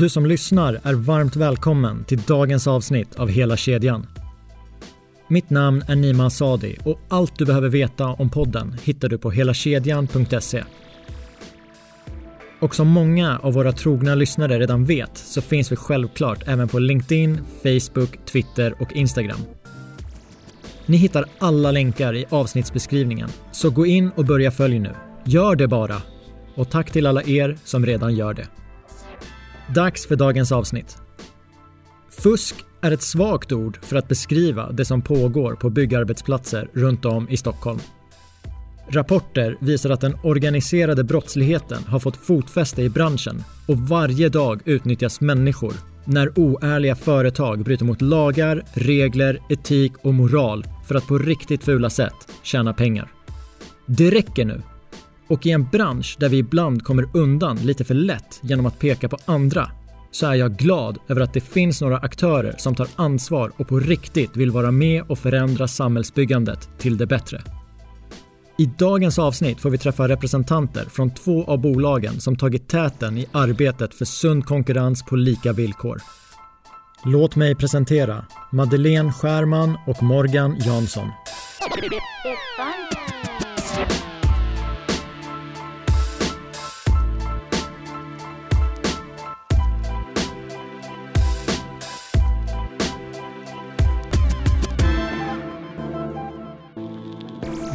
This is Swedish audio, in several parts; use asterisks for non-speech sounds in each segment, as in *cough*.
Du som lyssnar är varmt välkommen till dagens avsnitt av Hela kedjan. Mitt namn är Nima Sadi och allt du behöver veta om podden hittar du på helakedjan.se. Och som många av våra trogna lyssnare redan vet så finns vi självklart även på LinkedIn, Facebook, Twitter och Instagram. Ni hittar alla länkar i avsnittsbeskrivningen, så gå in och börja följ nu. Gör det bara! Och tack till alla er som redan gör det. Dags för dagens avsnitt. Fusk är ett svagt ord för att beskriva det som pågår på byggarbetsplatser runt om i Stockholm. Rapporter visar att den organiserade brottsligheten har fått fotfäste i branschen och varje dag utnyttjas människor när oärliga företag bryter mot lagar, regler, etik och moral för att på riktigt fula sätt tjäna pengar. Det räcker nu. Och i en bransch där vi ibland kommer undan lite för lätt genom att peka på andra så är jag glad över att det finns några aktörer som tar ansvar och på riktigt vill vara med och förändra samhällsbyggandet till det bättre. I dagens avsnitt får vi träffa representanter från två av bolagen som tagit täten i arbetet för sund konkurrens på lika villkor. Låt mig presentera Madeleine Skärman och Morgan Jansson.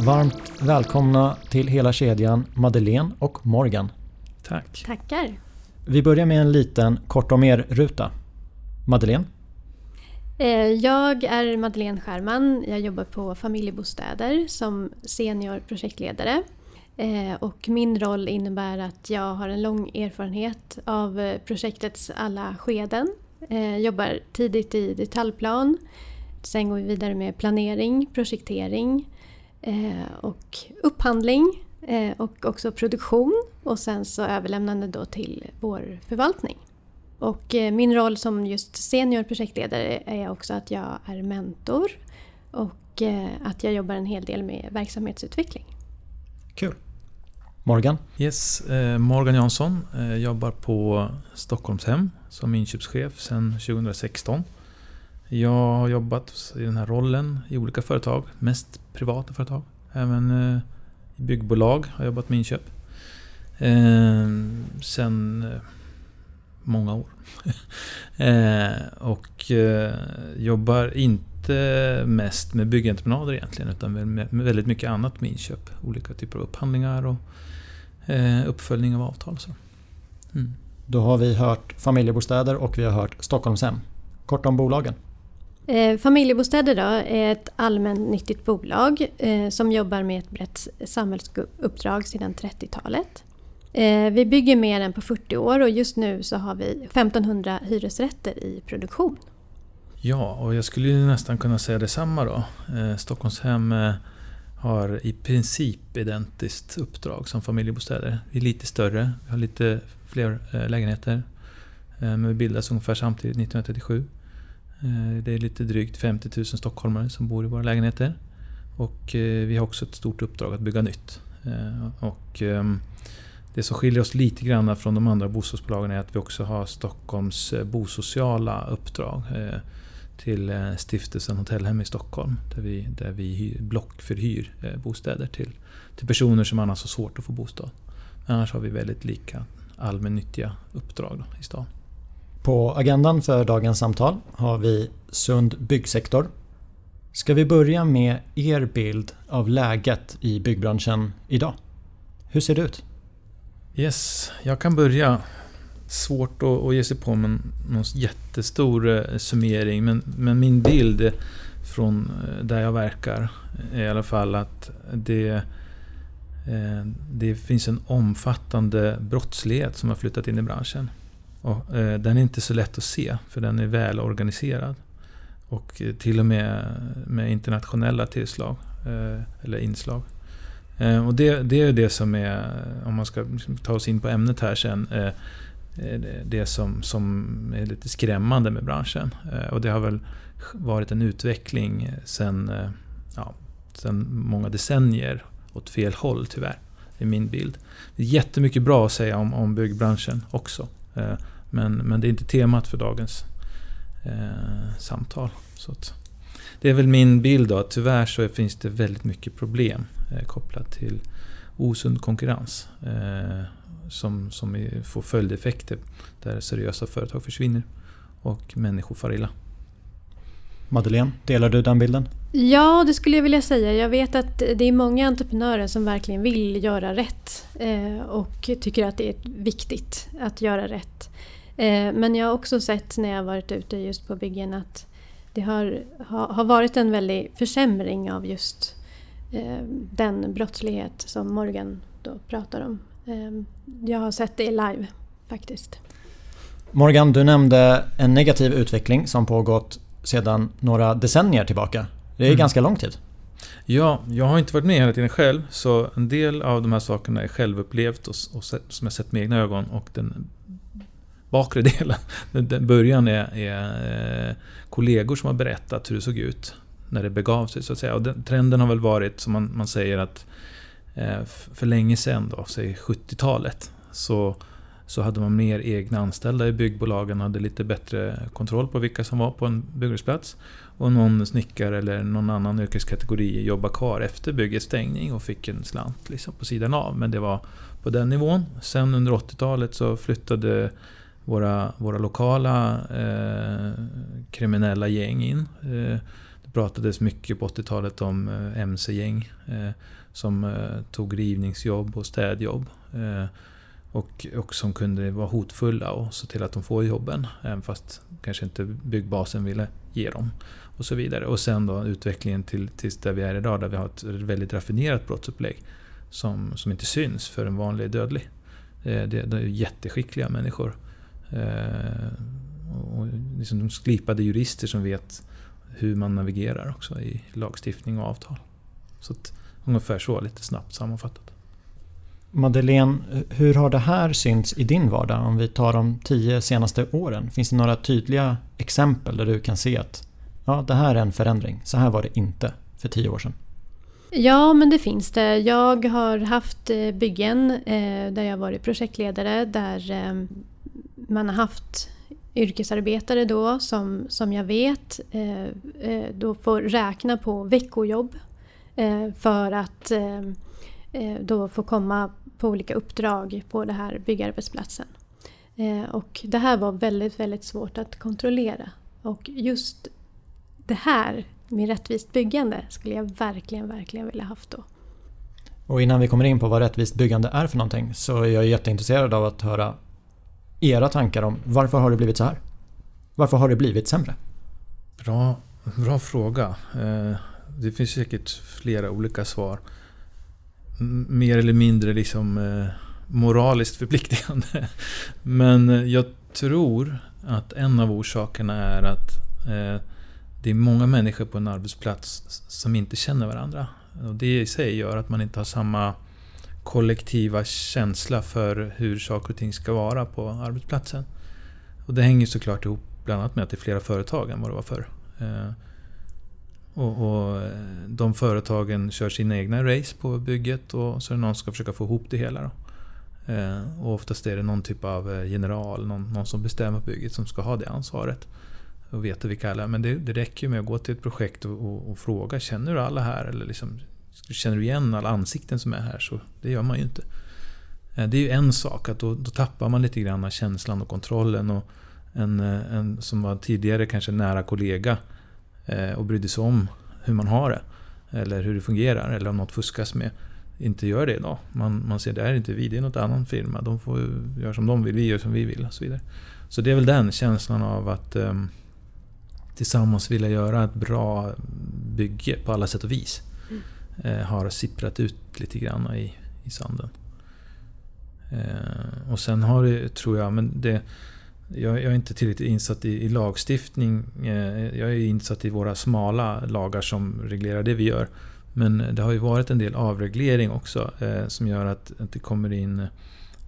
Varmt välkomna till hela kedjan Madeleine och Morgan. Tack. Tackar. Vi börjar med en liten kort om er-ruta. Madeleine? Eh, jag är Madeleine Skärman. Jag jobbar på Familjebostäder som senior projektledare. Eh, och min roll innebär att jag har en lång erfarenhet av eh, projektets alla skeden. Jag jobbar tidigt i detaljplan. Sen går vi vidare med planering, projektering, och upphandling eh, och också produktion och sen så överlämnande då till vår förvaltning. Och eh, min roll som just senior projektledare är också att jag är mentor och att jag jobbar en hel del med verksamhetsutveckling. Kul. Morgan? Yes, Morgan Jansson. jobbar på Stockholmshem som inköpschef sedan 2016. Jag har jobbat i den här rollen i olika företag, mest privata företag. Även eh, byggbolag har jag jobbat med inköp. Eh, sen eh, många år. *laughs* Eh, och eh, jobbar inte mest med byggentreprenader egentligen utan med väldigt mycket annat med inköp. Olika typer av upphandlingar och eh, uppföljning av avtal. Så. Mm. Då har vi hört familjebostäder och vi har hört Stockholmshem. Kort om bolagen. Eh, Familjebostäder då är ett allmännyttigt bolag eh, som jobbar med ett brett samhällsuppdrag sedan 30-talet. Eh, vi bygger mer än på 40 år och just nu så har vi 1500 hyresrätter i produktion. Ja, och jag skulle nästan kunna säga detsamma då. Eh, Stockholmshem eh, har i princip identiskt uppdrag som familjebostäder. Vi är lite större, vi har lite fler eh, lägenheter. Men vi bildades ungefär samtidigt, 1937. Eh, det är lite drygt 50 000 stockholmare som bor i våra lägenheter. Och eh, vi har också ett stort uppdrag att bygga nytt. Eh, och ehm, det som skiljer oss lite grann från de andra bostadsbolagen är att vi också har Stockholms bosociala uppdrag till stiftelsen Hotellhem i Stockholm. Där vi, där vi blockförhyr bostäder till, till personer som annars har svårt att få bostad. Men annars har vi väldigt lika allmännyttiga uppdrag i stan. På agendan för dagens samtal har vi sund byggsektor. Ska vi börja med er bild av läget i byggbranschen idag? Hur ser det ut? Yes, jag kan börja. Svårt att, ge sig på med någon jättestor eh, summering men, men min bild från eh, där jag verkar är i alla fall att det, eh, det finns en omfattande brottslighet som har flyttat in i branschen. Och, eh, den är inte så lätt att se, för den är väl organiserad. Och eh, till och med med internationella tillslag, eh, eller inslag. Eh, och det, det är det som är, om man ska liksom ta oss in på ämnet här sen, eh, eh det som, som är lite skrämmande med branschen. Eh, och det har väl varit en utveckling sen, eh, ja, sen många decennier åt fel håll tyvärr. Det är min bild. Det är jättemycket bra att säga om, om byggbranschen också. Men, men det är inte temat för dagens eh, samtal. Så att, det är väl min bild då, att tyvärr så finns det väldigt mycket problem eh, kopplat till osund konkurrens. Eh, som, som får följdeffekter där seriösa företag försvinner och människor far illa. Madeleine, delar du den bilden? Ja, det skulle jag vilja säga. Jag vet att det är många entreprenörer som verkligen vill göra rätt eh, och tycker att det är viktigt att göra rätt. Eh, men jag har också sett när jag varit ute just på byggen att det har, har varit en väldig försämring av just eh, den brottslighet som Morgan då pratar om. Jag har sett det live faktiskt. Morgan, du nämnde en negativ utveckling som pågått sedan några decennier tillbaka. Det är mm. ganska lång tid. Ja, jag har inte varit med hela tiden själv. Så en del av de här sakerna är självupplevt och, och sett, som jag sett med egna ögon. Och den bakre *laughs* delen, den, den början är, är eh, kollegor som har berättat hur det såg ut när det begav sig. så att säga. Och den, trenden har väl varit, som man, man säger, att eh, för länge sedan, då, säg 70-talet, så så hade man mer egna anställda i byggbolagen, hade lite bättre kontroll på vilka som var på en byggarbetsplats. Och någon snickare eller någon annan yrkeskategori jobbade kvar efter byggets stängning och fick en slant liksom på sidan av. Men det var på den nivån. Sen under 80-talet så flyttade våra, våra lokala eh, kriminella gäng in. Eh, det pratades mycket på 80-talet om eh, MC-gäng eh, som eh, tog rivningsjobb och städjobb. Eh, och, och som kunde vara hotfulla och se till att de får jobben. Även fast kanske inte byggbasen ville ge dem. Och så vidare. Och sen då utvecklingen till, till där vi är idag där vi har ett väldigt raffinerat brottsupplägg. Som, som inte syns för en vanlig dödlig. Eh, det, det är jätteskickliga människor. Eh, och liksom slipade jurister som vet hur man navigerar också i lagstiftning och avtal. Så att, ungefär så, lite snabbt sammanfattat. Madeleine, hur har det här synts i din vardag om vi tar de tio senaste åren? Finns det några tydliga exempel där du kan se att ja, det här är en förändring, så här var det inte för tio år sedan? Ja, men det finns det. Jag har haft eh, byggen eh, där jag varit projektledare där eh, man har haft yrkesarbetare då som, som jag vet då får räkna på veckojobb för att då få komma på olika uppdrag på den här byggarbetsplatsen. Eh, och det här var väldigt, väldigt svårt att kontrollera. Och just det här med rättvist byggande skulle jag verkligen, verkligen vilja haft då. Och innan vi kommer in på vad rättvist byggande är för någonting så är jag jätteintresserad av att höra era tankar om varför har det blivit så här? Varför har det blivit sämre? Bra, bra fråga. Eh, det finns säkert flera olika svar mer eller mindre liksom eh, moraliskt förpliktigande. *laughs* Men eh, jag tror att en av orsakerna är att eh, det är många människor på en arbetsplats som inte känner varandra. Och det i sig gör att man inte har samma kollektiva känsla för hur saker och ting ska vara på arbetsplatsen. Och det hänger såklart ihop bland annat med att det är flera företag än vad det var förr. Eh, och, och, eh, de företagen kör sina egna race på bygget och så är det någon som ska försöka få ihop det hela. Då. Eh, och oftast är det någon typ av eh, general, någon, någon som bestämmer bygget som ska ha det ansvaret. Och veta vilka alla Men det, det räcker med att gå till ett projekt och, och, och, fråga Känner du alla här? Eller liksom, känner du igen alla ansikten som är här? Så det gör man ju inte. Det är ju en sak, att då, då tappar man lite grann känslan och kontrollen. Och en, en som var tidigare kanske nära kollega och brydde sig om hur man har det. Eller hur det fungerar, eller om något fuskas med. Inte gör det idag. Man, man ser, det är inte vi, det är något annan firma. De får göra som de vill, vi gör som vi vill och så vidare. Så det är väl den känslan av att um, tillsammans vilja göra ett bra bygge på alla sätt och vis. Mm. Eh, har sipprat ut lite grann i, i sanden. Eh, och sen har det, tror jag, men det jag, jag är inte tillräckligt insatt i, i lagstiftning. Eh, jag är insatt i våra smala lagar som reglerar det vi gör. Men det har ju varit en del avreglering också eh, som gör att, att det kommer in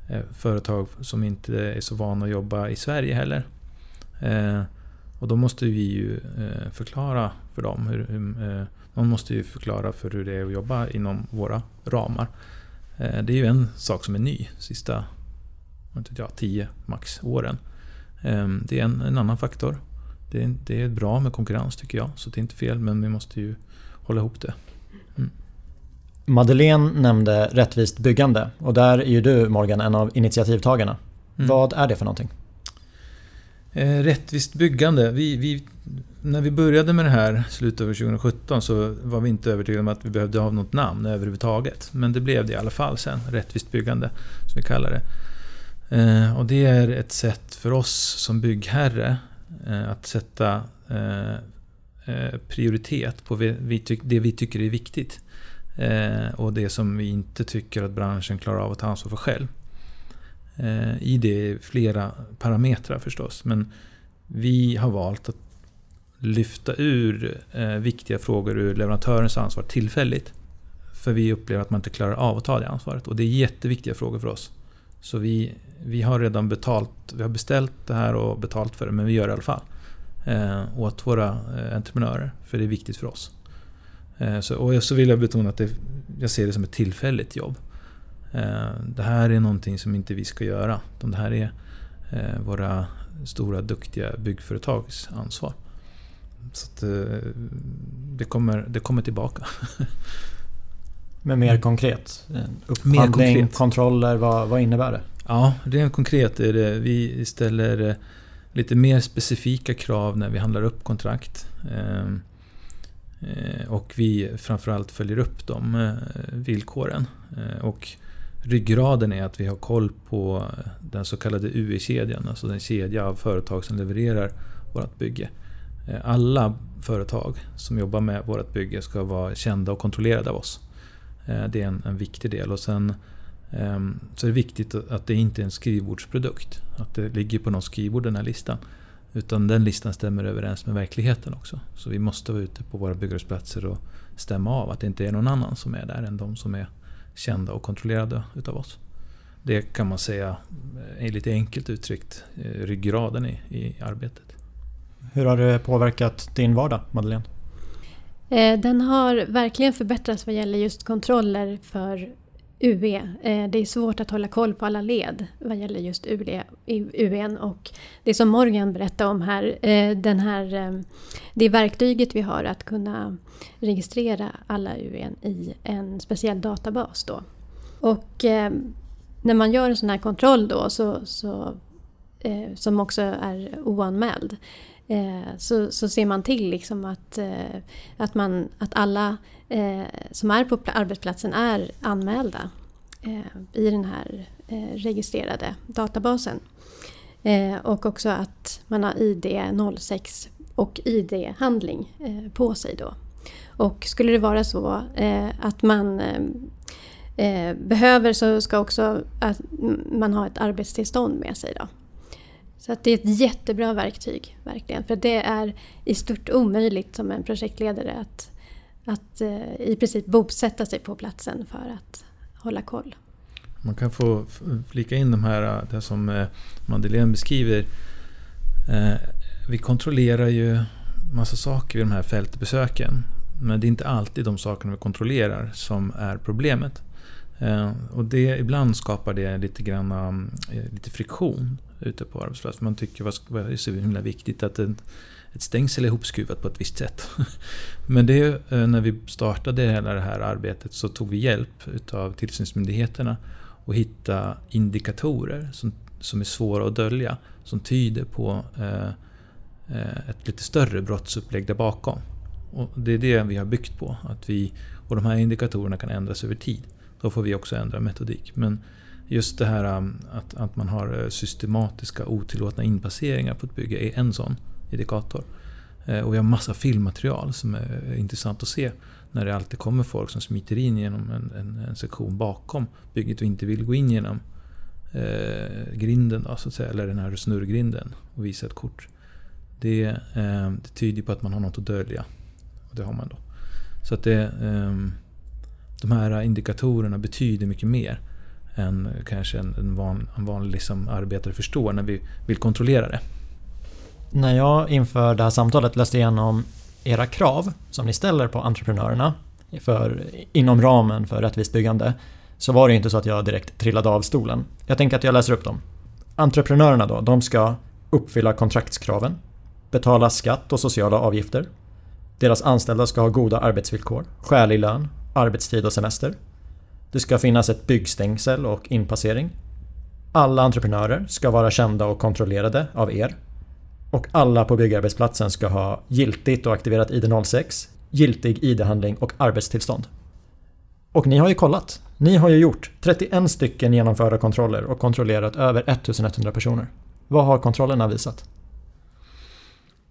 eh, företag som inte är så vana att jobba i Sverige heller. Eh, och då måste vi ju eh, förklara för dem. Hur, hur, eh, någon måste ju förklara för hur det är att jobba inom våra ramar. Eh, det är ju en sak som är ny sista inte jag, 10 max åren. Ehm, det är en, en annan faktor. Det är, det är bra med konkurrens tycker jag, så det är inte fel men vi måste ju hålla ihop det. Mm. Madeleine nämnde rättvist byggande och där är ju du Morgan en av initiativtagarna. Mm. Vad är det för någonting? Eh, rättvist byggande. Vi, vi, när vi började med det här slutet av 2017 så var vi inte övertygade om att vi behövde ha något namn överhuvudtaget. Men det blev det i alla fall sen. Rättvist byggande, som vi kallar det. Eh, och det är ett sätt för oss som byggherre eh, att sätta eh, eh prioritet på det vi, det vi tycker är viktigt. Eh, och det som vi inte tycker att branschen klarar av att ta ansvar för själv. Eh, I det är flera parametrar förstås. Men vi har valt att lyfta ur eh, viktiga frågor ur leverantörens ansvar tillfälligt. För vi upplever att man inte klarar av att ta det ansvaret. Och det är jätteviktiga frågor för oss. Så vi, vi har redan betalt, vi har beställt det här och betalt för det, men vi gör det i alla fall. Eh, åt våra eh, entreprenörer, för det är viktigt för oss. Eh, så, och så vill jag betona att det, jag ser det som ett tillfälligt jobb. Eh, det här är någonting som inte vi ska göra. det här är eh, våra stora duktiga byggföretags ansvar. Så det, kommer, det kommer tillbaka. Men mer konkret? Upphandling, mer konkret. kontroller, vad, vad innebär det? Ja, rent konkret är det vi ställer eh, lite mer specifika krav när vi handlar upp kontrakt. Ehm, eh, och vi framförallt följer upp de eh, villkoren. Och ryggraden är att vi har koll på den så kallade UE-kedjan, alltså den kedja av företag som levererar vårt bygge. Alla företag som jobbar med vårt bygge ska vara kända och kontrollerade av oss. Det är en, en viktig del. Och sen ehm, så är det viktigt att det inte är en skrivbordsprodukt. Att det ligger på någon skrivbord den här listan. Utan den listan stämmer överens med verkligheten också. Så vi måste vara ute på våra byggarbetsplatser och stämma av att det inte är någon annan som är där än de som är kända och kontrollerade utav oss. Det kan man säga är eh, lite enkelt uttryckt eh, ryggraden i, i arbetet. Hur har det påverkat din vardag, Madeleine? Eh, den har verkligen förbättrats vad gäller just kontroller för UE. Eh, det är svårt att hålla koll på alla led vad gäller just UE. Och det som Morgan berättade om här, eh, den här, eh, det verktyget vi har att kunna registrera alla UE i en speciell databas. Då. Och när man gör en sån här kontroll då, så, så som också är oanmäld, så, så ser man till liksom att, att, man, att alla Eh, som är på arbetsplatsen är anmälda eh, i den här eh, registrerade databasen. Eh, och också att man har ID 06 och ID-handling på sig då. Och skulle det vara så eh, att man eh, behöver så ska också att man ha ett arbetstillstånd med sig. Då. Så att det är ett jättebra verktyg, verkligen. För det är i stort omöjligt som en projektledare att, att eh, i princip bosätta sig på platsen för att hålla koll. Man kan få flika in de här, eh, det som eh, Madeleine beskriver. Eh, vi kontrollerar ju massa saker vid de här fältbesöken. Men det är inte alltid de sakerna vi kontrollerar som är problemet. Eh, och det, ibland skapar det lite, grann, eh, lite friktion ute på arbetsplatsen. Man tycker att det är så himla viktigt att ett, stängsel är ihopskruvat på ett visst sätt. *laughs* Men det, eh, när vi startade hela det här arbetet så tog vi hjälp utav tillsynsmyndigheterna och hitta indikatorer som, som är svåra att dölja. Som tyder på eh, eh, ett lite större brottsupplägg där bakom. Och det är det vi har byggt på. Att vi, och de här indikatorerna kan ändras över tid. Då får vi också ändra metodik. Men just det här um, att, att man har eh, systematiska otillåtna inpasseringar på ett bygge är en sån indikator. Eh, och vi har massa filmmaterial som är intressant att se. När det alltid kommer folk som smiter in genom en, en, en sektion bakom bygget och inte vill gå in genom eh, grinden, då, så att säga, eller den här snurrgrinden och visa ett kort. Det, eh, det tyder på att man har något att dölja. Och det har man då. Så att det, eh, de här indikatorerna betyder mycket mer än kanske en, en, van, en vanlig liksom arbetare förstår när vi vill kontrollera det. När jag inför det här samtalet läste igenom era krav som ni ställer på entreprenörerna för, inom ramen för rättvist byggande så var det inte så att jag direkt trillade av stolen. Jag tänker att jag läser upp dem. Entreprenörerna då, de ska uppfylla kontraktskraven, betala skatt och sociala avgifter. Deras anställda ska ha goda arbetsvillkor, skälig lön, arbetstid och semester. Det ska finnas ett byggstängsel och inpassering. Alla entreprenörer ska vara kända och kontrollerade av er. Och alla på byggarbetsplatsen ska ha giltigt och aktiverat ID06, giltig ID-handling och arbetstillstånd. Och ni har ju kollat. Ni har ju gjort 31 stycken genomförda kontroller och kontrollerat över 1100 personer. Vad har kontrollerna visat?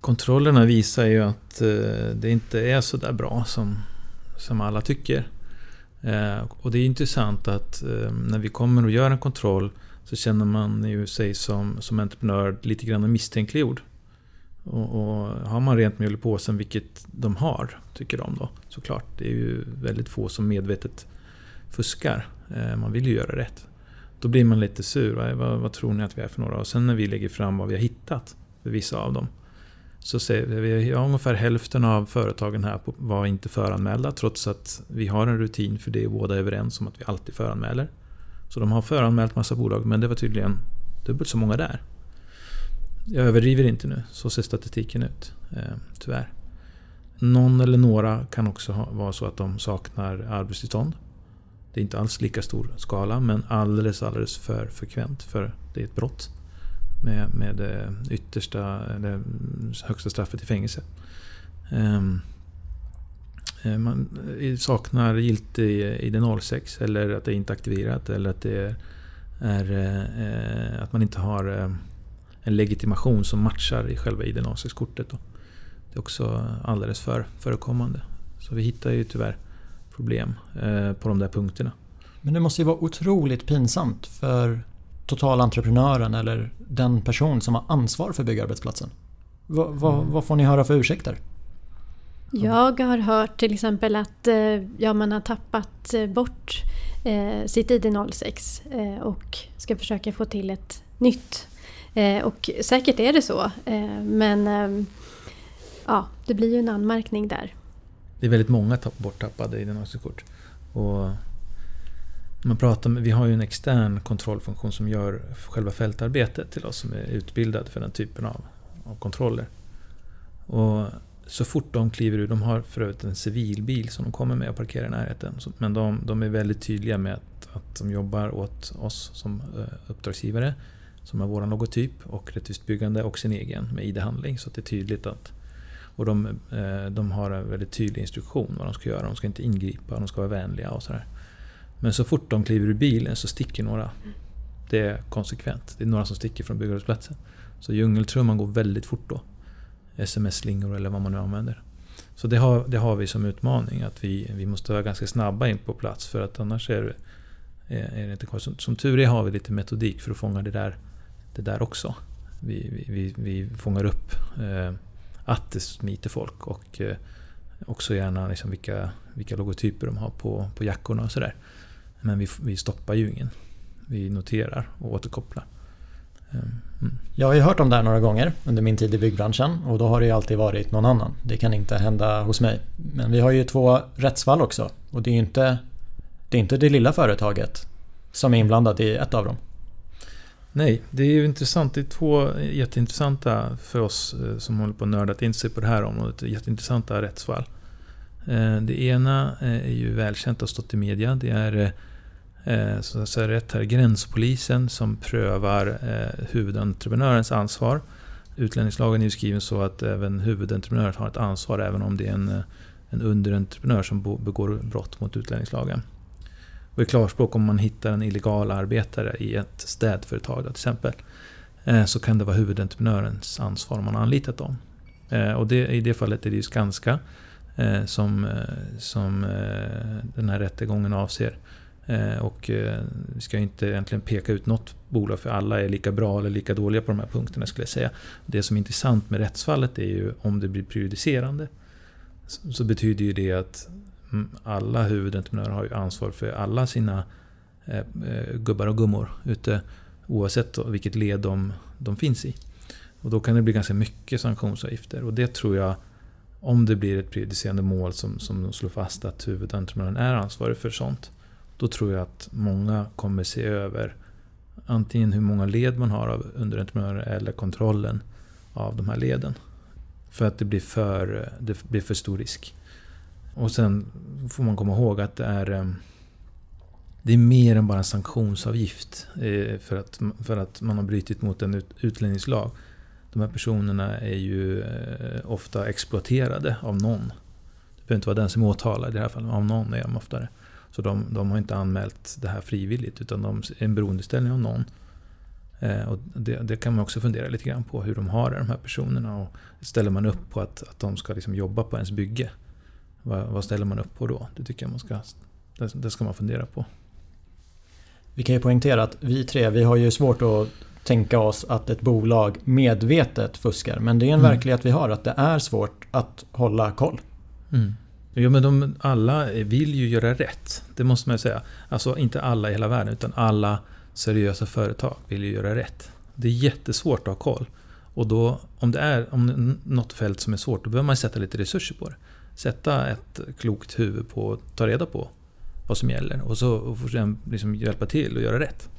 Kontrollerna visar ju att eh, det inte är så där bra som, som alla tycker. Eh, och det är intressant att eh, när vi kommer och gör en kontroll så känner man ju sig som, som entreprenör lite grann misstänkliggjord. Och, och har man rent mjöl i påsen, vilket de har, tycker de då såklart. Det är ju väldigt få som medvetet fuskar. Eh, man vill ju göra rätt. Då blir man lite sur. Vad, vad tror ni att vi är för några? Och sen när vi lägger fram vad vi har hittat för vissa av dem så ser vi att ungefär hälften av företagen här var inte föranmälda trots att vi har en rutin för det är båda överens om att vi alltid föranmäler. Så de har föranmält massa bolag men det var tydligen dubbelt så många där. Jag överdriver inte nu, så ser statistiken ut. Eh, tyvärr. Någon eller några kan också ha, vara så att de saknar arbetstillstånd. Det är inte alls lika stor skala men alldeles, alldeles för frekvent för det är ett brott med, med det yttersta, eller högsta straffet i fängelse. Um, man saknar giltig ID06 eller att det är inte aktiverat eller att det är, är att man inte har en legitimation som matchar i själva ID06-kortet. Det är också alldeles för förekommande. Så vi hittar ju tyvärr problem på de där punkterna. Men det måste ju vara otroligt pinsamt för totalentreprenören eller den person som har ansvar för byggarbetsplatsen? Vad, vad, mm. vad får ni höra för ursäkter? Jag har hört till exempel att eh, ja, man har tappat eh, bort eh, sitt ID06 eh, och ska försöka få till ett nytt. Eh, och säkert är det så, eh, men ja, det blir ju en anmärkning där. Det är väldigt många borttappade ID06-kort. Och man pratar med, vi har ju en extern kontrollfunktion som gör själva fältarbetet till oss som är utbildade för den typen av, av kontroller. Och så fort de kliver ur, de har för övrigt en civilbil som de kommer med och parkerar i närheten. Men de, de är väldigt tydliga med att, att de jobbar åt oss som eh, uppdragsgivare, som har vår logotyp och Rättvist Byggande och sin egen med ID-handling. Så det är tydligt att och de, eh, de har en väldigt tydlig instruktion vad de ska göra. De ska inte ingripa, de ska vara vänliga och sådär. Men så fort de kliver ur bilen så sticker några. Det är konsekvent. Det är några som sticker från byggarbetsplatsen. Så djungeltrumman går väldigt fort då. SMS-slingor eller vad man nu använder. Så det har, det har vi som utmaning att vi, vi måste vara ganska snabba in på plats för att annars är det, är det inte kvar. Som, som tur är har vi lite metodik för att fånga det där, det där också. Vi, vi, vi fångar upp eh, att det smiter folk och eh, också gärna liksom vilka, vilka logotyper de har på, på jackorna och sådär. Men vi, vi stoppar ju ingen. Vi noterar och återkopplar. Jag har ju hört om det här några gånger under min tid i byggbranschen och då har det ju alltid varit någon annan. Det kan inte hända hos mig. Men vi har ju två rättsfall också och det är ju inte det, är inte det lilla företaget som är inblandat i ett av dem. Nej, det är ju intressant. Det är två jätteintressanta för oss eh, som håller på att nördat in sig på det här området. Jätteintressanta rättsfall. Eh, det ena eh, är ju välkänt och har stått i media. Det är Eh, så att säga rätt här, gränspolisen som prövar eh, huvudentreprenörens ansvar. Utlänningslagen är ju skriven så att även huvudentreprenören har ett ansvar även om det är en, eh, en underentreprenör som begår brott mot utlänningslagen. Och i klarspråk om man hittar en illegal arbetare i ett städföretag till exempel så kan det vara huvudentreprenörens ansvar om man har anlitat dem. Och det, i det fallet är det ju Skanska som, som den här rättegången avser. Eh, och eh, vi ska inte egentligen peka ut något bolag för alla är lika bra eller lika dåliga på de här punkterna skulle jag säga. Det som är intressant med rättsfallet är ju om det blir prejudicerande. Så, betyder ju det att mm, alla huvudentreprenörer har ju ansvar för alla sina eh, gubbar och gummor ute oavsett vilket led de, de finns i. Och då kan det bli ganska mycket sanktionsavgifter och det tror jag om det blir ett prejudicerande mål som, som slår fast att huvudentreprenören är ansvarig för sånt, då tror jag att många kommer se över antingen hur många led man har av underentreprenörer eller kontrollen av de här leden. För att det blir för, det blir för stor risk. Och sen får man komma ihåg att det är eh, det är mer än bara en sanktionsavgift eh, för att, för att man har brutit mot en utlänningslag. De här personerna är ju eh, ofta exploaterade av någon. Det behöver inte vara den som åtalar i det här fallet, av någon är de oftare. Så de, de har inte anmält det här frivilligt utan de är en beroendeställning av någon. Eh, och det, det, kan man också fundera lite grann på hur de har det, de här personerna. Och ställer man upp på att, att de ska liksom jobba på ens bygge, vad, vad, ställer man upp på då? Det tycker jag man ska, det, det ska man fundera på. Vi kan ju poängtera att vi tre, vi har ju svårt att tänka oss att ett bolag medvetet fuskar. Men det är en mm. verklighet vi har, att det är svårt att hålla koll. Mm. Jo men de, alla vill ju göra rätt. Det måste man ju säga. Alltså inte alla i hela världen, utan alla seriösa företag vill ju göra rätt. Det är jättesvårt att ha koll. Och då, om det är om något fält som är svårt, då behöver man sätta lite resurser på det. Sätta ett klokt huvud på att ta reda på vad som gäller. Och så och sen liksom hjälpa till och göra rätt.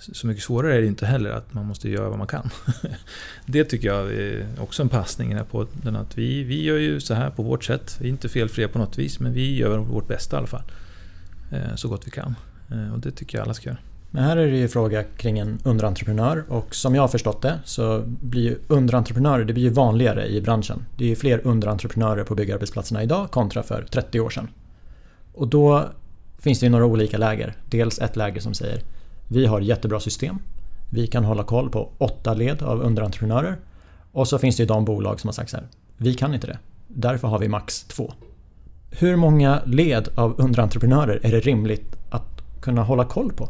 Så mycket svårare är det inte heller att man måste göra vad man kan. *laughs* det tycker jag är också en passning här på den att vi, vi gör ju så här på vårt sätt. Vi är inte felfria på något vis men vi gör vårt bästa i alla fall. Eh, så gott vi kan. Eh, och det tycker jag alla ska göra. Men här är det ju fråga kring en underentreprenör och som jag har förstått det så blir ju underentreprenörer det blir ju vanligare i branschen. Det är ju fler underentreprenörer på byggarbetsplatserna idag kontra för 30 år sedan. Och då finns det ju några olika läger. Dels ett läger som säger vi har jättebra system. Vi kan hålla koll på åtta led av underentreprenörer. Och så finns det ju de bolag som har sagt så här. Vi kan inte det. Därför har vi max två. Hur många led av underentreprenörer är det rimligt att kunna hålla koll på?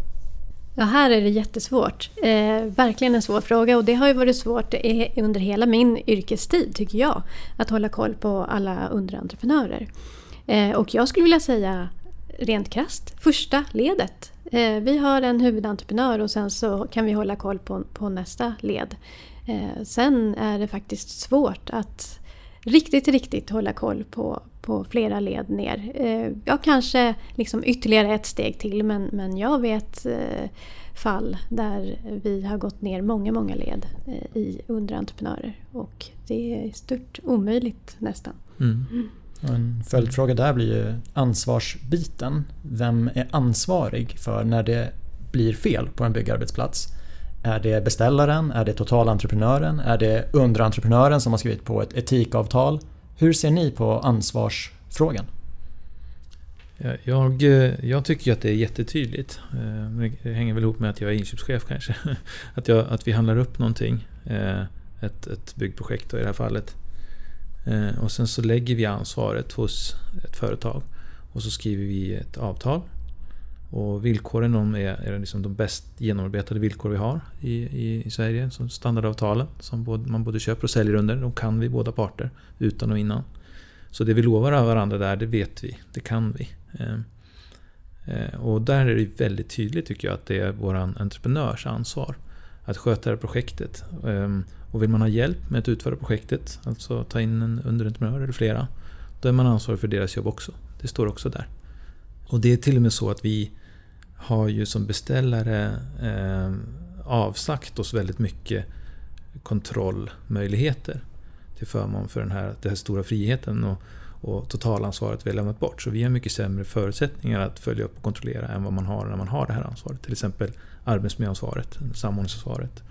Ja, här är det jättesvårt. Eh, verkligen en svår fråga och det har ju varit svårt under hela min yrkestid tycker jag. Att hålla koll på alla underentreprenörer. Eh, och jag skulle vilja säga rent krasst, första ledet. Eh, vi har en huvudentreprenör och sen så kan vi hålla koll på, på nästa led. Eh, sen är det faktiskt svårt att riktigt, riktigt hålla koll på, på flera led ner. Eh, ja, kanske liksom ytterligare ett steg till men, men jag vet fall där vi har gått ner många, många led i underentreprenörer. Och det är stört omöjligt nästan. Mm. Mm. En följdfråga där blir ju ansvarsbiten. Vem är ansvarig för när det blir fel på en byggarbetsplats? Är det beställaren? Är det totalentreprenören? Är det underentreprenören som har skrivit på ett etikavtal? Hur ser ni på ansvarsfrågan? Jag, jag tycker att det är jättetydligt. Eh, det hänger väl ihop med att jag är inköpschef kanske. *laughs* Att, jag, att vi handlar upp någonting. Eh, ett, ett byggprojekt i det här fallet. Eh, och sen så lägger vi ansvaret hos ett företag. Och så skriver vi ett avtal. Och villkoren de är, är liksom de bäst genomarbetade villkor vi har i, i, i Sverige. Som standardavtalen som både, man både köper och säljer under. De kan vi båda parter utan och innan. Så det vi lovar av varandra där, det vet vi. Det kan vi. Eh, eh, och där är det väldigt tydligt tycker jag att det är vår entreprenörs ansvar att sköta det här projektet. Och vill man ha hjälp med att utföra projektet, alltså ta in en underentreprenör eller flera, då är man ansvarig för deras jobb också. Det står också där. Och det är till och med så att vi har ju som beställare eh, avsagt oss väldigt mycket kontrollmöjligheter till förmån för den här, den här stora friheten och, och totalansvaret vi har lämnat bort. Så vi har mycket sämre förutsättningar att följa upp och kontrollera än vad man har när man har det här ansvaret. Till exempel arbetsmiljöansvaret, samordningsansvaret.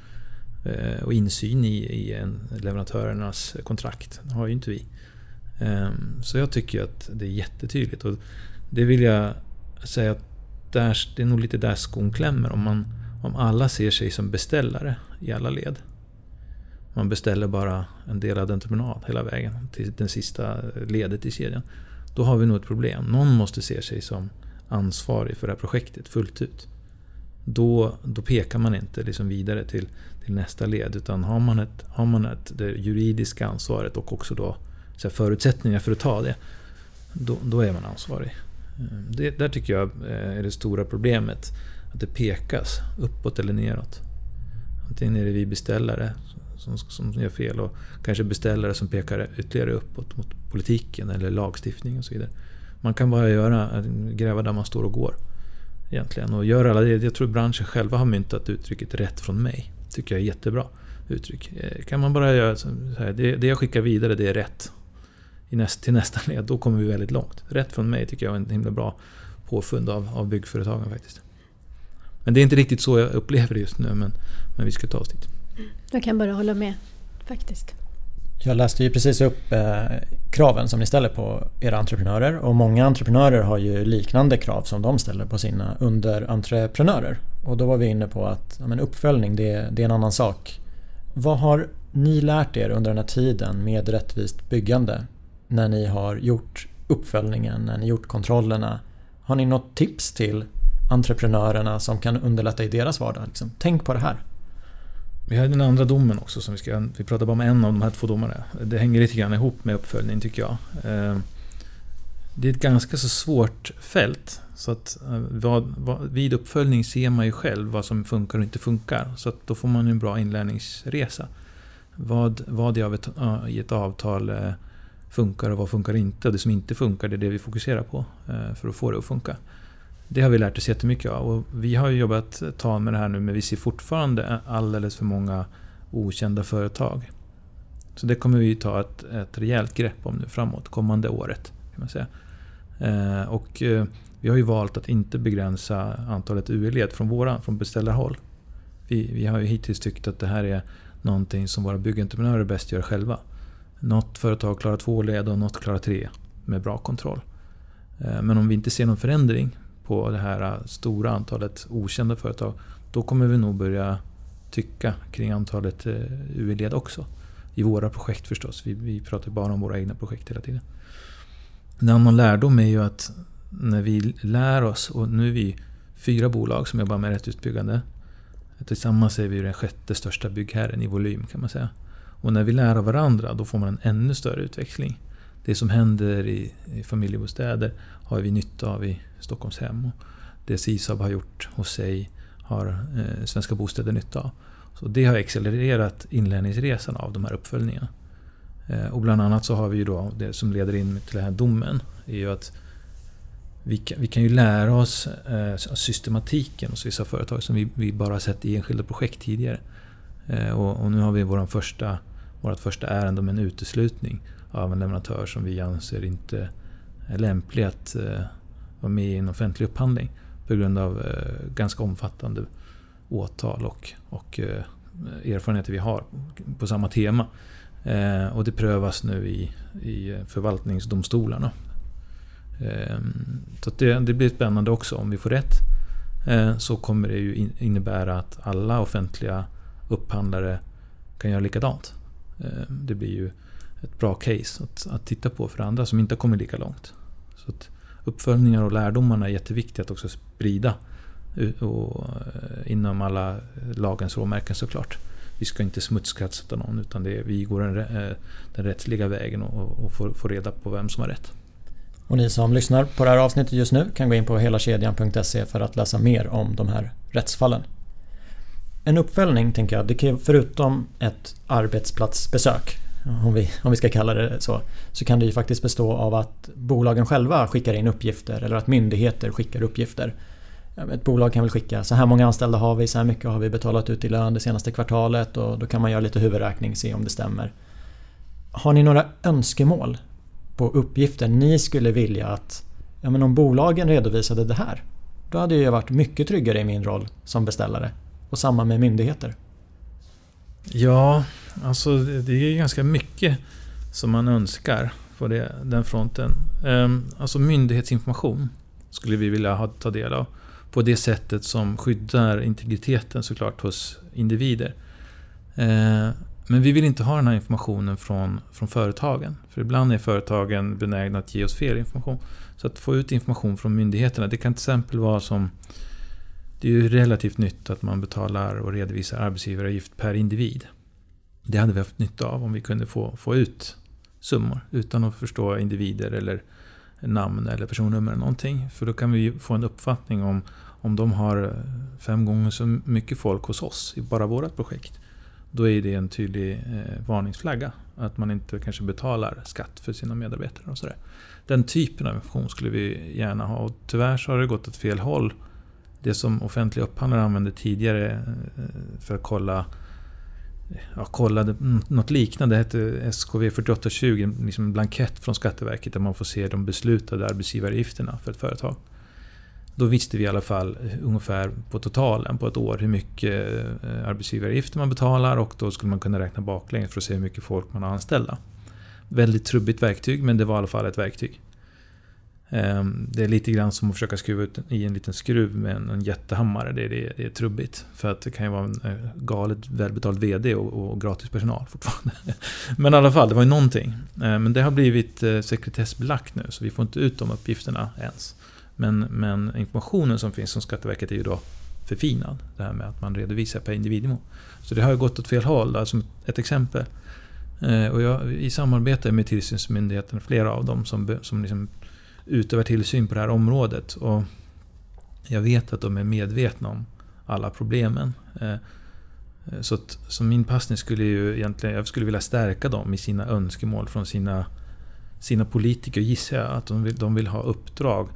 Eh, och insyn i, i leverantörernas kontrakt. Det har ju inte vi. Ehm, så jag tycker att det är jättetydligt. Och det vill jag säga att där, det är nog lite där skon klämmer. Om, man, om alla ser sig som beställare i alla led. Man beställer bara en delad entreprenad hela vägen till det sista ledet i kedjan. Då har vi nog ett problem. Någon måste se sig som ansvarig för det här projektet fullt ut. Då, då pekar man inte liksom vidare till till nästa led. Utan har man, ett, har man ett, det juridiska ansvaret och också då så förutsättningar för att ta det, då, då är man ansvarig. Eh, det, där tycker jag eh, är det stora problemet. Att det pekas uppåt eller neråt. Antingen är det vi beställare som, som gör fel och kanske beställare som pekar ytterligare uppåt mot politiken eller lagstiftningen. och så vidare. Man kan bara göra, eh, gräva där man står och går. Egentligen. Och gör alla det. Jag tror branschen själva har myntat uttrycket rätt från mig. Tycker jag är jättebra uttryck. Eh, kan man bara göra så här, det, det jag skickar vidare det är rätt. I näst, till nästa led, då kommer vi väldigt långt. Rätt från mig tycker jag är en himla bra påfund av, av byggföretagen faktiskt. Men det är inte riktigt så jag upplever det just nu, men, men vi ska ta oss dit. Jag kan bara hålla med, faktiskt. Jag läste ju precis upp eh, kraven som ni ställer på era entreprenörer och många entreprenörer har ju liknande krav som de ställer på sina underentreprenörer. Och då var vi inne på att ja, men uppföljning det, det är en annan sak. Vad har ni lärt er under den här tiden med rättvist byggande? När ni har gjort uppföljningen, när ni gjort kontrollerna. Har ni något tips till entreprenörerna som kan underlätta i deras vardag? Liksom, tänk på det här. Vi har den andra domen också. Som vi, ska, vi pratar bara om en av de här två domarna. Det hänger lite grann ihop med uppföljning tycker jag. Eh, det är ett ganska så svårt fält. Så att eh, vad, vad, vid uppföljning ser man ju själv vad som funkar och inte funkar. Så att då får man en bra inlärningsresa. Vad, vad i ett, eh, i ett avtal funkar och vad funkar inte. Och det som inte funkar, det är det vi fokuserar på för att få det att funka. Det har vi lärt oss jättemycket av. Och vi har jobbat ett tag med det här nu, men vi ser fortfarande alldeles för många okända företag. Så det kommer vi ta ett, ett rejält grepp om nu framåt, kommande året. kan man säga. Eh, och eh, vi har ju valt att inte begränsa antalet UE-led från, våra, från beställarhåll. Vi, vi har ju hittills tyckt att det här är någonting som våra byggentreprenörer bäst gör själva. Något företag klarar två led och något klarar tre med bra kontroll. Eh, men om vi inte ser någon förändring på det här stora antalet okända företag, då kommer vi nog börja tycka kring antalet eh, UE-led också. I våra projekt förstås. Vi, vi pratar bara om våra egna projekt hela tiden. En annan lärdom är ju att när vi lär oss, och nu är vi fyra bolag som jobbar med rätthusbyggande. Tillsammans är vi den sjätte största byggherren i volym kan man säga. Och när vi lär av varandra då får man en ännu större utväxling. Det som händer i, i familjebostäder har vi nytta av i Stockholmshem. Och det SISAB har gjort hos sig har eh, Svenska Bostäder nytta av. Så det har accelererat inlärningsresan av de här uppföljningarna. Eh, och bland annat så har vi ju då det som leder in till den här domen. är ju att vi kan, vi kan ju lära oss eh, systematiken hos vissa företag som vi, vi bara har sett i enskilda projekt tidigare. Eh, och, och, nu har vi våran första, vårt första ärende om en uteslutning av en leverantör som vi anser inte är lämplig att eh, vara med i en offentlig upphandling. På grund av eh, ganska omfattande åtal och, och eh, erfarenheter vi har på samma tema. Eh, och det prövas nu i, i förvaltningsdomstolarna. Eh, så det, det, blir spännande också. Om vi får rätt eh, så kommer det ju innebära att alla offentliga upphandlare kan göra likadant. Ehm, det blir ju ett bra case att, att titta på för andra som inte har kommit lika långt. Så att uppföljningar och lärdomarna är jätteviktiga att också sprida och, eh, inom alla lagens råmärken såklart. Vi ska inte smutskasta någon utan det är, vi går den, eh, den rättsliga vägen och, och får, får reda på vem som har rätt. Och ni som lyssnar på det här avsnittet just nu kan gå in på helakedjan.se för att läsa mer om de här rättsfallen. En uppföljning tänker jag, det kan förutom ett arbetsplatsbesök, om vi, om vi ska kalla det så, så kan det ju faktiskt bestå av att bolagen själva skickar in uppgifter eller att myndigheter skickar uppgifter. Ett bolag kan väl skicka så här många anställda har vi, så här mycket har vi betalat ut i lön det senaste kvartalet och då kan man göra lite huvudräkning och se om det stämmer. Har ni några önskemål på uppgifter ni skulle vilja att ja, men om bolagen redovisade det här då hade jag varit mycket tryggare i min roll som beställare. Och samma med myndigheter. Ja, alltså det är ganska mycket som man önskar på det, den fronten. Ehm, alltså myndighetsinformation skulle vi vilja ha, ta del av. På det sättet som skyddar integriteten såklart hos individer. Ehm, men vi vill inte ha den här informationen från, från företagen. För ibland är företagen benägna att ge oss fel information. Så att få ut information från myndigheterna, det kan till exempel vara som... Det är ju relativt nytt att man betalar och redovisar arbetsgivaravgift per individ. Det hade vi haft nytta av om vi kunde få, få ut summor utan att förstå individer eller namn eller personnummer eller någonting. För då kan vi få en uppfattning om om de har eh, fem gånger så mycket folk hos oss i bara vårt projekt då är det en tydlig eh, varningsflagga. Att man inte kanske betalar skatt för sina medarbetare och sådär. Den typen av information skulle vi gärna ha och tyvärr så har det gått åt fel håll det som offentliga upphandlare använde tidigare eh, för att kolla jag kollade något liknande, det hette SKV 4820, liksom en blankett från Skatteverket där man får se de beslutade arbetsgivaravgifterna för ett företag. Då visste vi i alla fall ungefär på totalen på ett år hur mycket eh, arbetsgivaravgifter man betalar och då skulle man kunna räkna baklänges för att se hur mycket folk man har anställda. Väldigt trubbigt verktyg men det var i alla fall ett verktyg. Ehm, det är lite grann som att försöka skruva ut i en liten skruv med en, jättehammare. Det är, det, det är trubbigt. För att det kan ju vara en eh, galet välbetald VD och, och gratis personal fortfarande. *laughs* Men i alla fall, det var ju någonting. Ehm, men det har blivit eh, sekretessbelagt nu, så vi får inte ut de uppgifterna ens. Men, men informationen som finns som Skatteverket är ju då förfinad. Det här med att man redovisar per individnivå. Så det har ju gått åt fel håll, alltså ett exempel. Ehm, och jag, I samarbete med tillsynsmyndigheten, flera av dem som, som liksom utövar tillsyn på det här området. Och jag vet att de är medvetna om alla problemen. Eh, eh, så, att, så min passning skulle ju egentligen, jag skulle vilja stärka dem i sina önskemål från sina, sina politiker gissar jag. Att de vill, de vill ha uppdrag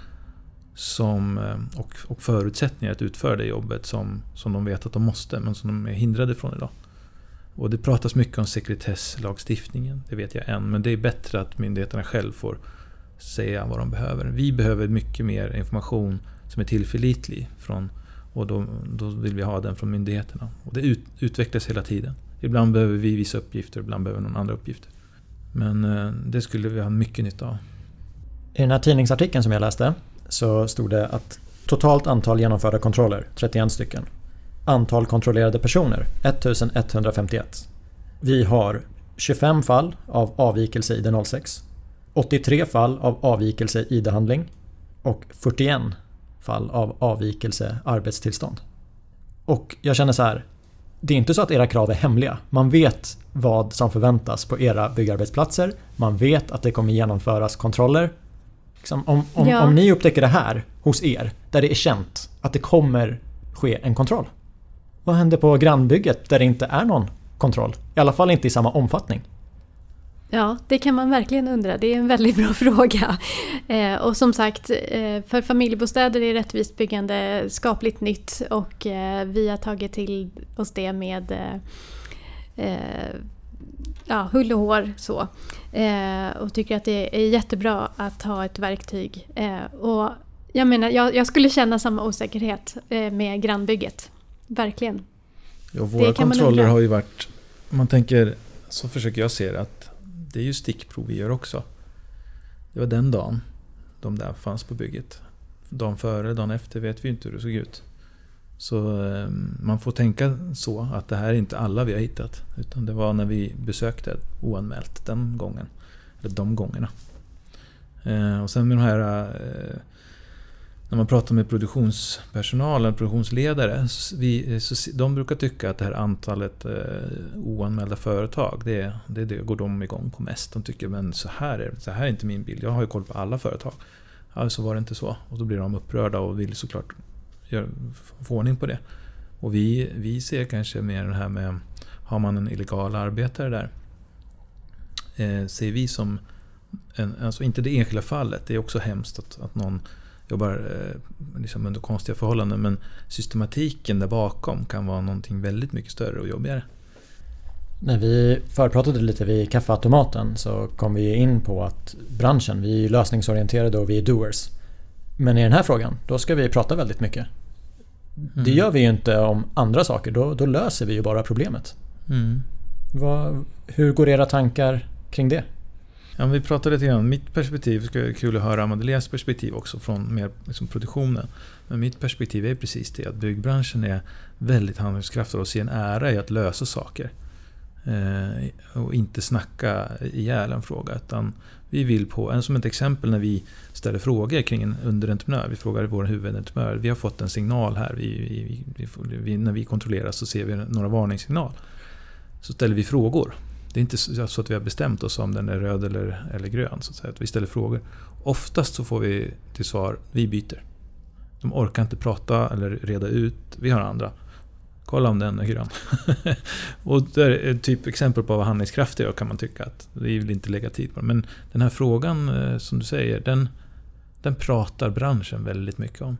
som, eh, och, och förutsättningar att utföra det jobbet som, som de vet att de måste men som de är hindrade från idag. Och det pratas mycket om sekretesslagstiftningen, det vet jag än. Men det är bättre att myndigheterna själv får säga vad de behöver. Vi behöver mycket mer information som är tillförlitlig. Från, och då, då vill vi ha den från myndigheterna. Och det ut, utvecklas hela tiden. Ibland behöver vi vissa uppgifter, ibland behöver någon andra uppgifter. Men eh, det skulle vi ha mycket nytta av. I den här tidningsartikeln som jag läste så stod det att totalt antal genomförda kontroller, 31 stycken. Antal kontrollerade personer, 1151. Vi har 25 fall av avvikelse i ID 06 83 fall av avvikelse ID-handling och 41 fall av avvikelse arbetstillstånd. Och jag känner så här. Det är inte så att era krav är hemliga. Man vet vad som förväntas på era byggarbetsplatser. Man vet att det kommer genomföras kontroller. Liksom, om, om, ja. om ni upptäcker det här hos er, där det är känt att det kommer ske en kontroll. Vad händer på grannbygget där det inte är någon kontroll? I alla fall inte i samma omfattning. Ja, det kan man verkligen undra. Det är en väldigt bra *laughs* fråga. Eh, och som sagt, eh, för familjebostäder är rättvist byggande skapligt nytt och eh, vi har tagit till oss det med eh, eh, ja, hull och hår. Så. Eh, och tycker att det är jättebra att ha ett verktyg. och jag menar, jag, jag, skulle känna samma osäkerhet med grannbygget. Verkligen. Ja, våra kontroller har ju varit, om man tänker, så försöker jag se det, att det är ju stickprov vi gör också. Det var den dagen de där fanns på bygget. Dagen före, dagen efter vet vi inte hur det såg ut. Så ehm, man får tänka så att det här är inte alla vi har hittat. Utan det var när vi besökte oanmält den gången. Eller de gångerna. Eh, och sen med de här eh, när man pratar med produktionspersonalen, produktionsledare, produktionsledare, vi, eh, så de brukar tycka att det här antalet eh, oanmälda företag, det, det, det går de igång på mest. De tycker men så här, är, så här är inte min bild, jag har ju koll på alla företag. Ja, så var det inte så. Och då blir de upprörda och vill såklart gör, få ordning på det. Och vi, vi ser kanske mer det här med, har man en illegal arbetare där, eh, ser vi som, en, alltså inte det enskilda fallet, det är också hemskt att, att någon jobbar eh, liksom under konstiga förhållanden. Men systematiken där bakom kan vara någonting väldigt mycket större och jobbigare. När vi förpratade lite vid kaffeautomaten så kom vi in på att branschen, vi är lösningsorienterade och vi är doers. Men i den här frågan, då ska vi prata väldigt mycket. Mm. Det gör vi ju inte om andra saker, då, då löser vi ju bara problemet. Mm. Vad, hur går era tankar kring det? Ja, vi pratade lite grann, mitt perspektiv, det skulle vara kul att höra Madeleines perspektiv också från mer liksom produktionen. Men mitt perspektiv är precis det att byggbranschen är väldigt handlingskraftig och ser en ära i att lösa saker. Eh, och inte snacka ihjäl en fråga. Utan vi vill på, som ett exempel när vi ställer frågor kring en underentreprenör. Vi frågar vår huvudentreprenör. Vi har fått en signal här. Vi, vi, vi, när vi kontrollerar så ser vi några varningssignal. Så ställer vi frågor. Det är inte så att vi har bestämt oss om den är röd eller, eller grön. Så att, säga. att vi ställer frågor. Oftast så får vi till svar, vi byter. De orkar inte prata eller reda ut, vi har andra. Kolla om den är grön. *laughs* och det är ett typ exempel på vad handlingskraft är kan man tycka. att Vi vill inte lägga tid på det. Men den här frågan eh, som du säger, den, den pratar branschen väldigt mycket om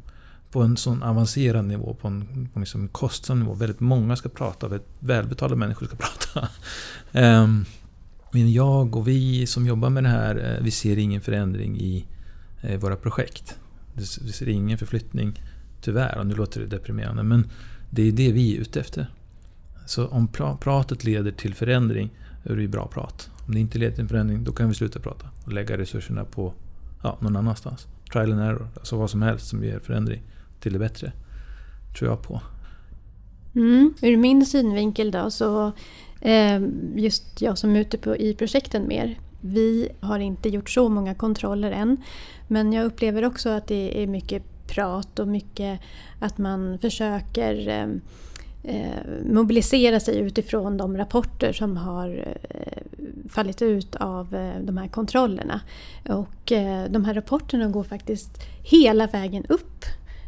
på en sån avancerad nivå, på en, på liksom kostsam nivå. Väldigt många ska prata, väldigt välbetalda människor ska *laughs* prata. Ehm, men jag och vi som jobbar med det här, eh, vi ser ingen förändring i eh, våra projekt. Vi ser ingen förflyttning, tyvärr, och nu låter det deprimerande, men det är det vi är ute efter. Så om pratet leder till förändring, är det ju bra prat. Om det inte leder till förändring, då kan vi sluta prata och lägga resurserna på ja, någon annanstans. Trial and error, alltså vad som helst som ger förändring till det bättre. Tror jag på. Mm. Ur min synvinkel då så eh, just jag som är ute på, i projekten mer. Vi har inte gjort så många kontroller än. Men jag upplever också att det är mycket prat och mycket att man försöker eh, eh mobilisera sig utifrån de rapporter som har eh, fallit ut av eh, de här kontrollerna. Och de här rapporterna går faktiskt hela vägen upp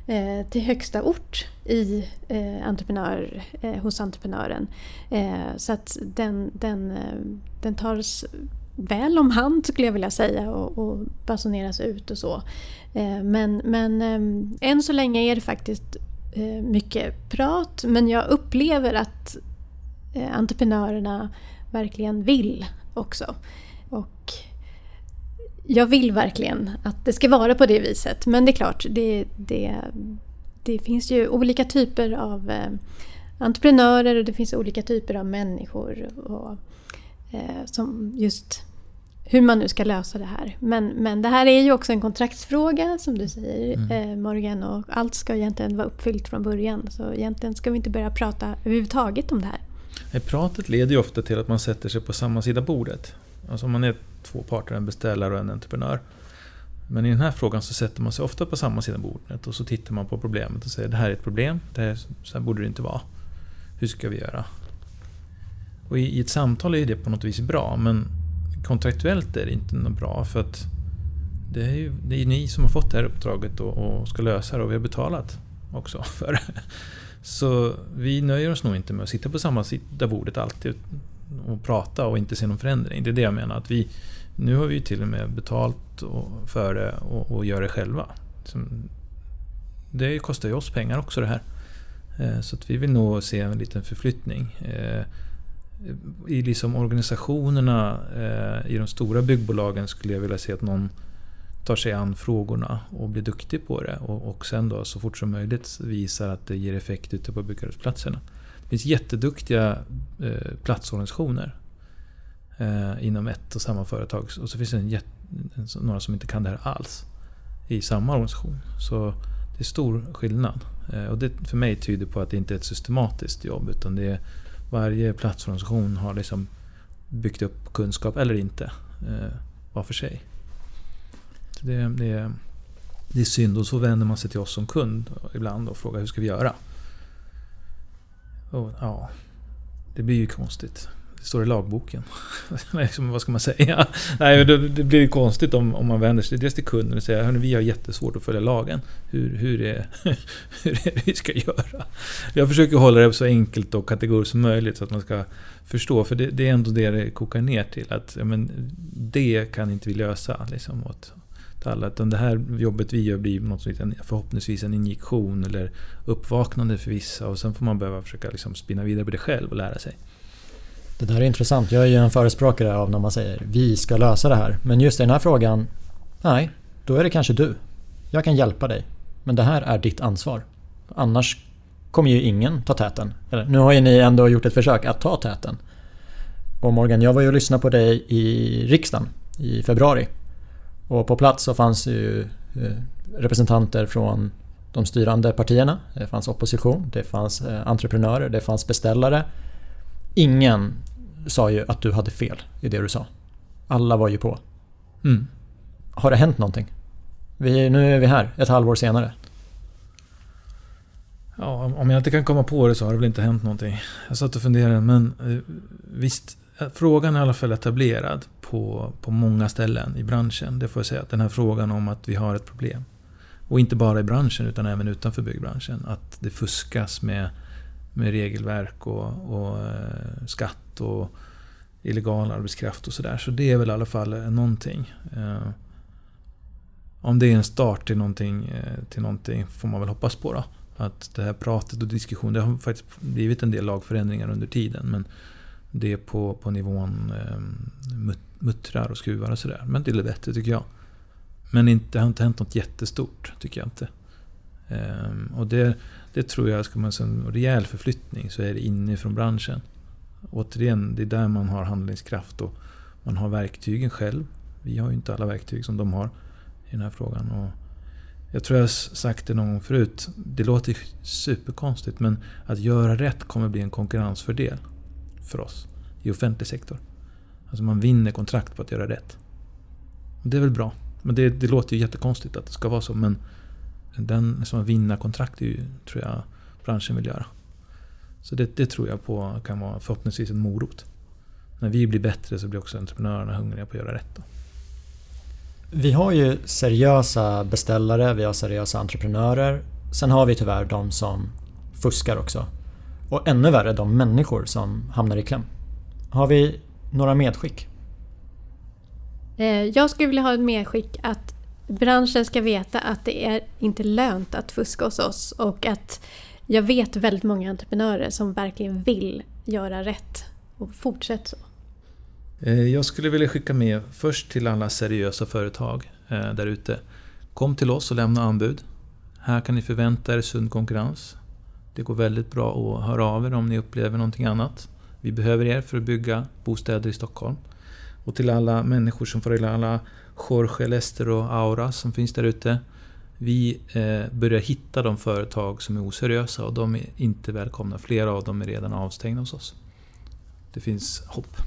eh, till högsta ort i, eh, entreprenör, eh, hos entreprenören. Eh, så att den, den, eh, den tas väl om hand skulle jag vilja säga och, och basuneras ut och så. men men än så länge är det faktiskt mycket prat men jag upplever att entreprenörerna verkligen vill också. Och jag vill verkligen att det ska vara på det viset men det är klart, det, det, det finns ju olika typer av eh, entreprenörer och det finns olika typer av människor och, som just hur man nu ska lösa det här. Men, men det här är ju också en kontraktsfråga som du säger mm. eh, Morgan och allt ska egentligen vara uppfyllt från början. Så egentligen ska vi inte börja prata överhuvudtaget om det här. Pratet leder ju ofta till att man sätter sig på samma sida bordet. Alltså om man är två parter, en beställare och en entreprenör. Men i den här frågan så sätter man sig ofta på samma sida bordet och så tittar man på problemet och säger det här är ett problem, det här, så här borde det inte vara. Hur ska vi göra? Och i, i ett samtal är det på något vis bra men kontraktuellt är det inte något bra för att det är ju det är ni som har fått det här uppdraget och, och ska lösa det och vi har betalat också *laughs* för det. Så vi nöjer oss nog inte med att sitta på samma sida bordet alltid och prata och inte se någon förändring. Det är det jag menar. Att vi, nu har vi ju till och med betalt för det och, och gör det själva. Det kostar ju oss pengar också det här. Eh, så att vi vill nog se en liten förflyttning. Eh, I liksom organisationerna eh, i de stora byggbolagen skulle jag vilja se att någon tar sig an frågorna och blir duktig på det och, och sen då så fort som möjligt visar att det ger effekt ute på byggarbetsplatserna. Det finns jätteduktiga eh, platsorganisationer eh, inom ett och samma företag och så finns det en jätt, en, några som inte kan det här alls i samma organisation. Så det är stor skillnad. Eh, och det för mig tyder på att det inte är ett systematiskt jobb utan det är varje platsorganisation har liksom byggt upp kunskap, eller inte, eh, var för sig. Det, det, det är synd och så vänder man sig till oss som kund ibland och frågar hur ska vi göra? Och, ja, det blir ju konstigt. Det står i lagboken. *laughs* liksom, vad ska man säga? *laughs* Nej, det, det blir konstigt om, om man vänder sig dels till kunden och säger att vi har jättesvårt att följa lagen. Hur, hur, är, *laughs* hur är det vi ska göra? Jag försöker hålla det så enkelt och kategoriskt som möjligt så att man ska förstå. För det, det är ändå det det kokar ner till. Att ja, men, det kan inte vi lösa liksom, åt, alla. Utan det här jobbet vi gör blir något, liksom förhoppningsvis en injektion eller uppvaknande för vissa. Och sen får man behöva försöka liksom spinna vidare på det själv och lära sig. Det där är intressant. Jag är ju en förespråkare av när man säger vi ska lösa det här. Men just i den här frågan, nej, då är det kanske du. Jag kan hjälpa dig. Men det här är ditt ansvar. Annars kommer ju ingen ta täten. Eller, nu har ju ni ändå gjort ett försök att ta täten. Och Morgan, jag var ju och lyssnade på dig i riksdagen i februari. Och på plats så fanns ju eh, representanter från de styrande partierna. Det fanns opposition, det fanns eh, entreprenörer, det fanns beställare. Ingen sa ju att du hade fel i det du sa. Alla var ju på. Mm. Har det hänt någonting? Vi, nu är vi här, ett halvår senare. Ja, om jag inte kan komma på det så har det väl inte hänt någonting. Jag satt och funderade, men eh, visst, Eh, frågan är i alla fall etablerad på, på många ställen i branschen. Det får jag säga, att den här frågan om att vi har ett problem. Och inte bara i branschen utan även utanför byggbranschen. Att det fuskas med med regelverk och, och eh, skatt och illegal arbetskraft och sådär. Så det är väl i alla fall eh, någonting. Om det är en start till någonting, till någonting får man väl hoppas på då. Att det här pratet och diskussionen, det har faktiskt blivit en del lagförändringar under tiden. Men det är på, på nivån eh, muttrar och skruvar och sådär. Men det är bättre tycker jag. Men inte, det har inte hänt något jättestort, tycker jag inte. Um, och det, det tror jag, ska man säga en rejäl förflyttning, så är det inifrån branschen. Återigen, det är där man har handlingskraft och man har verktygen själv. Vi har ju inte alla verktyg som de har i den här frågan. Och jag tror jag har sagt det någon gång förut. Det låter superkonstigt men att göra rätt kommer bli en konkurrensfördel för oss i offentlig sektor. Alltså man vinner kontrakt på att göra rätt. Och det är väl bra. Men det, det låter ju jättekonstigt att det ska vara så men den som vinner kontrakt är ju, tror jag branschen vill göra. Så det, det, tror jag på kan vara förhoppningsvis en morot. När vi blir bättre så blir också entreprenörerna hungriga på att göra rätt. Då. Vi har ju seriösa beställare, vi har seriösa entreprenörer. Sen har vi tyvärr de som fuskar också. Och ännu värre de människor som hamnar i kläm. Har vi några medskick? Eh, jag skulle vilja ha ett medskick att branschen ska veta att det är inte lönt att fuska hos oss och att jag vet väldigt många entreprenörer som verkligen vill göra rätt. Och fortsätt så. Eh, jag skulle vilja skicka med först till alla seriösa företag eh, där ute. Kom till oss och lämna anbud. Här kan ni förvänta er sund konkurrens. Det går väldigt bra att höra av er om ni upplever någonting annat. Vi behöver er för att bygga bostäder i Stockholm. Och till alla människor som får alla Jorge, Lester och Aura som finns där ute. Vi eh, börjar hitta de företag som är oseriösa och de är inte välkomna. Flera av dem är redan avstängda hos oss. Det finns hopp.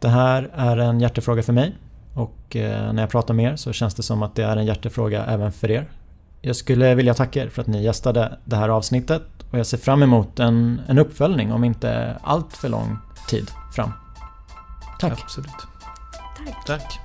Det här är en hjärtefråga för mig och eh, när jag pratar med er så känns det som att det är en hjärtefråga även för er. Jag skulle vilja tacka er för att ni gästade det här avsnittet och jag ser fram emot en, en uppföljning om inte allt för lång tid fram. Tack! Absolut. Tack! Tack!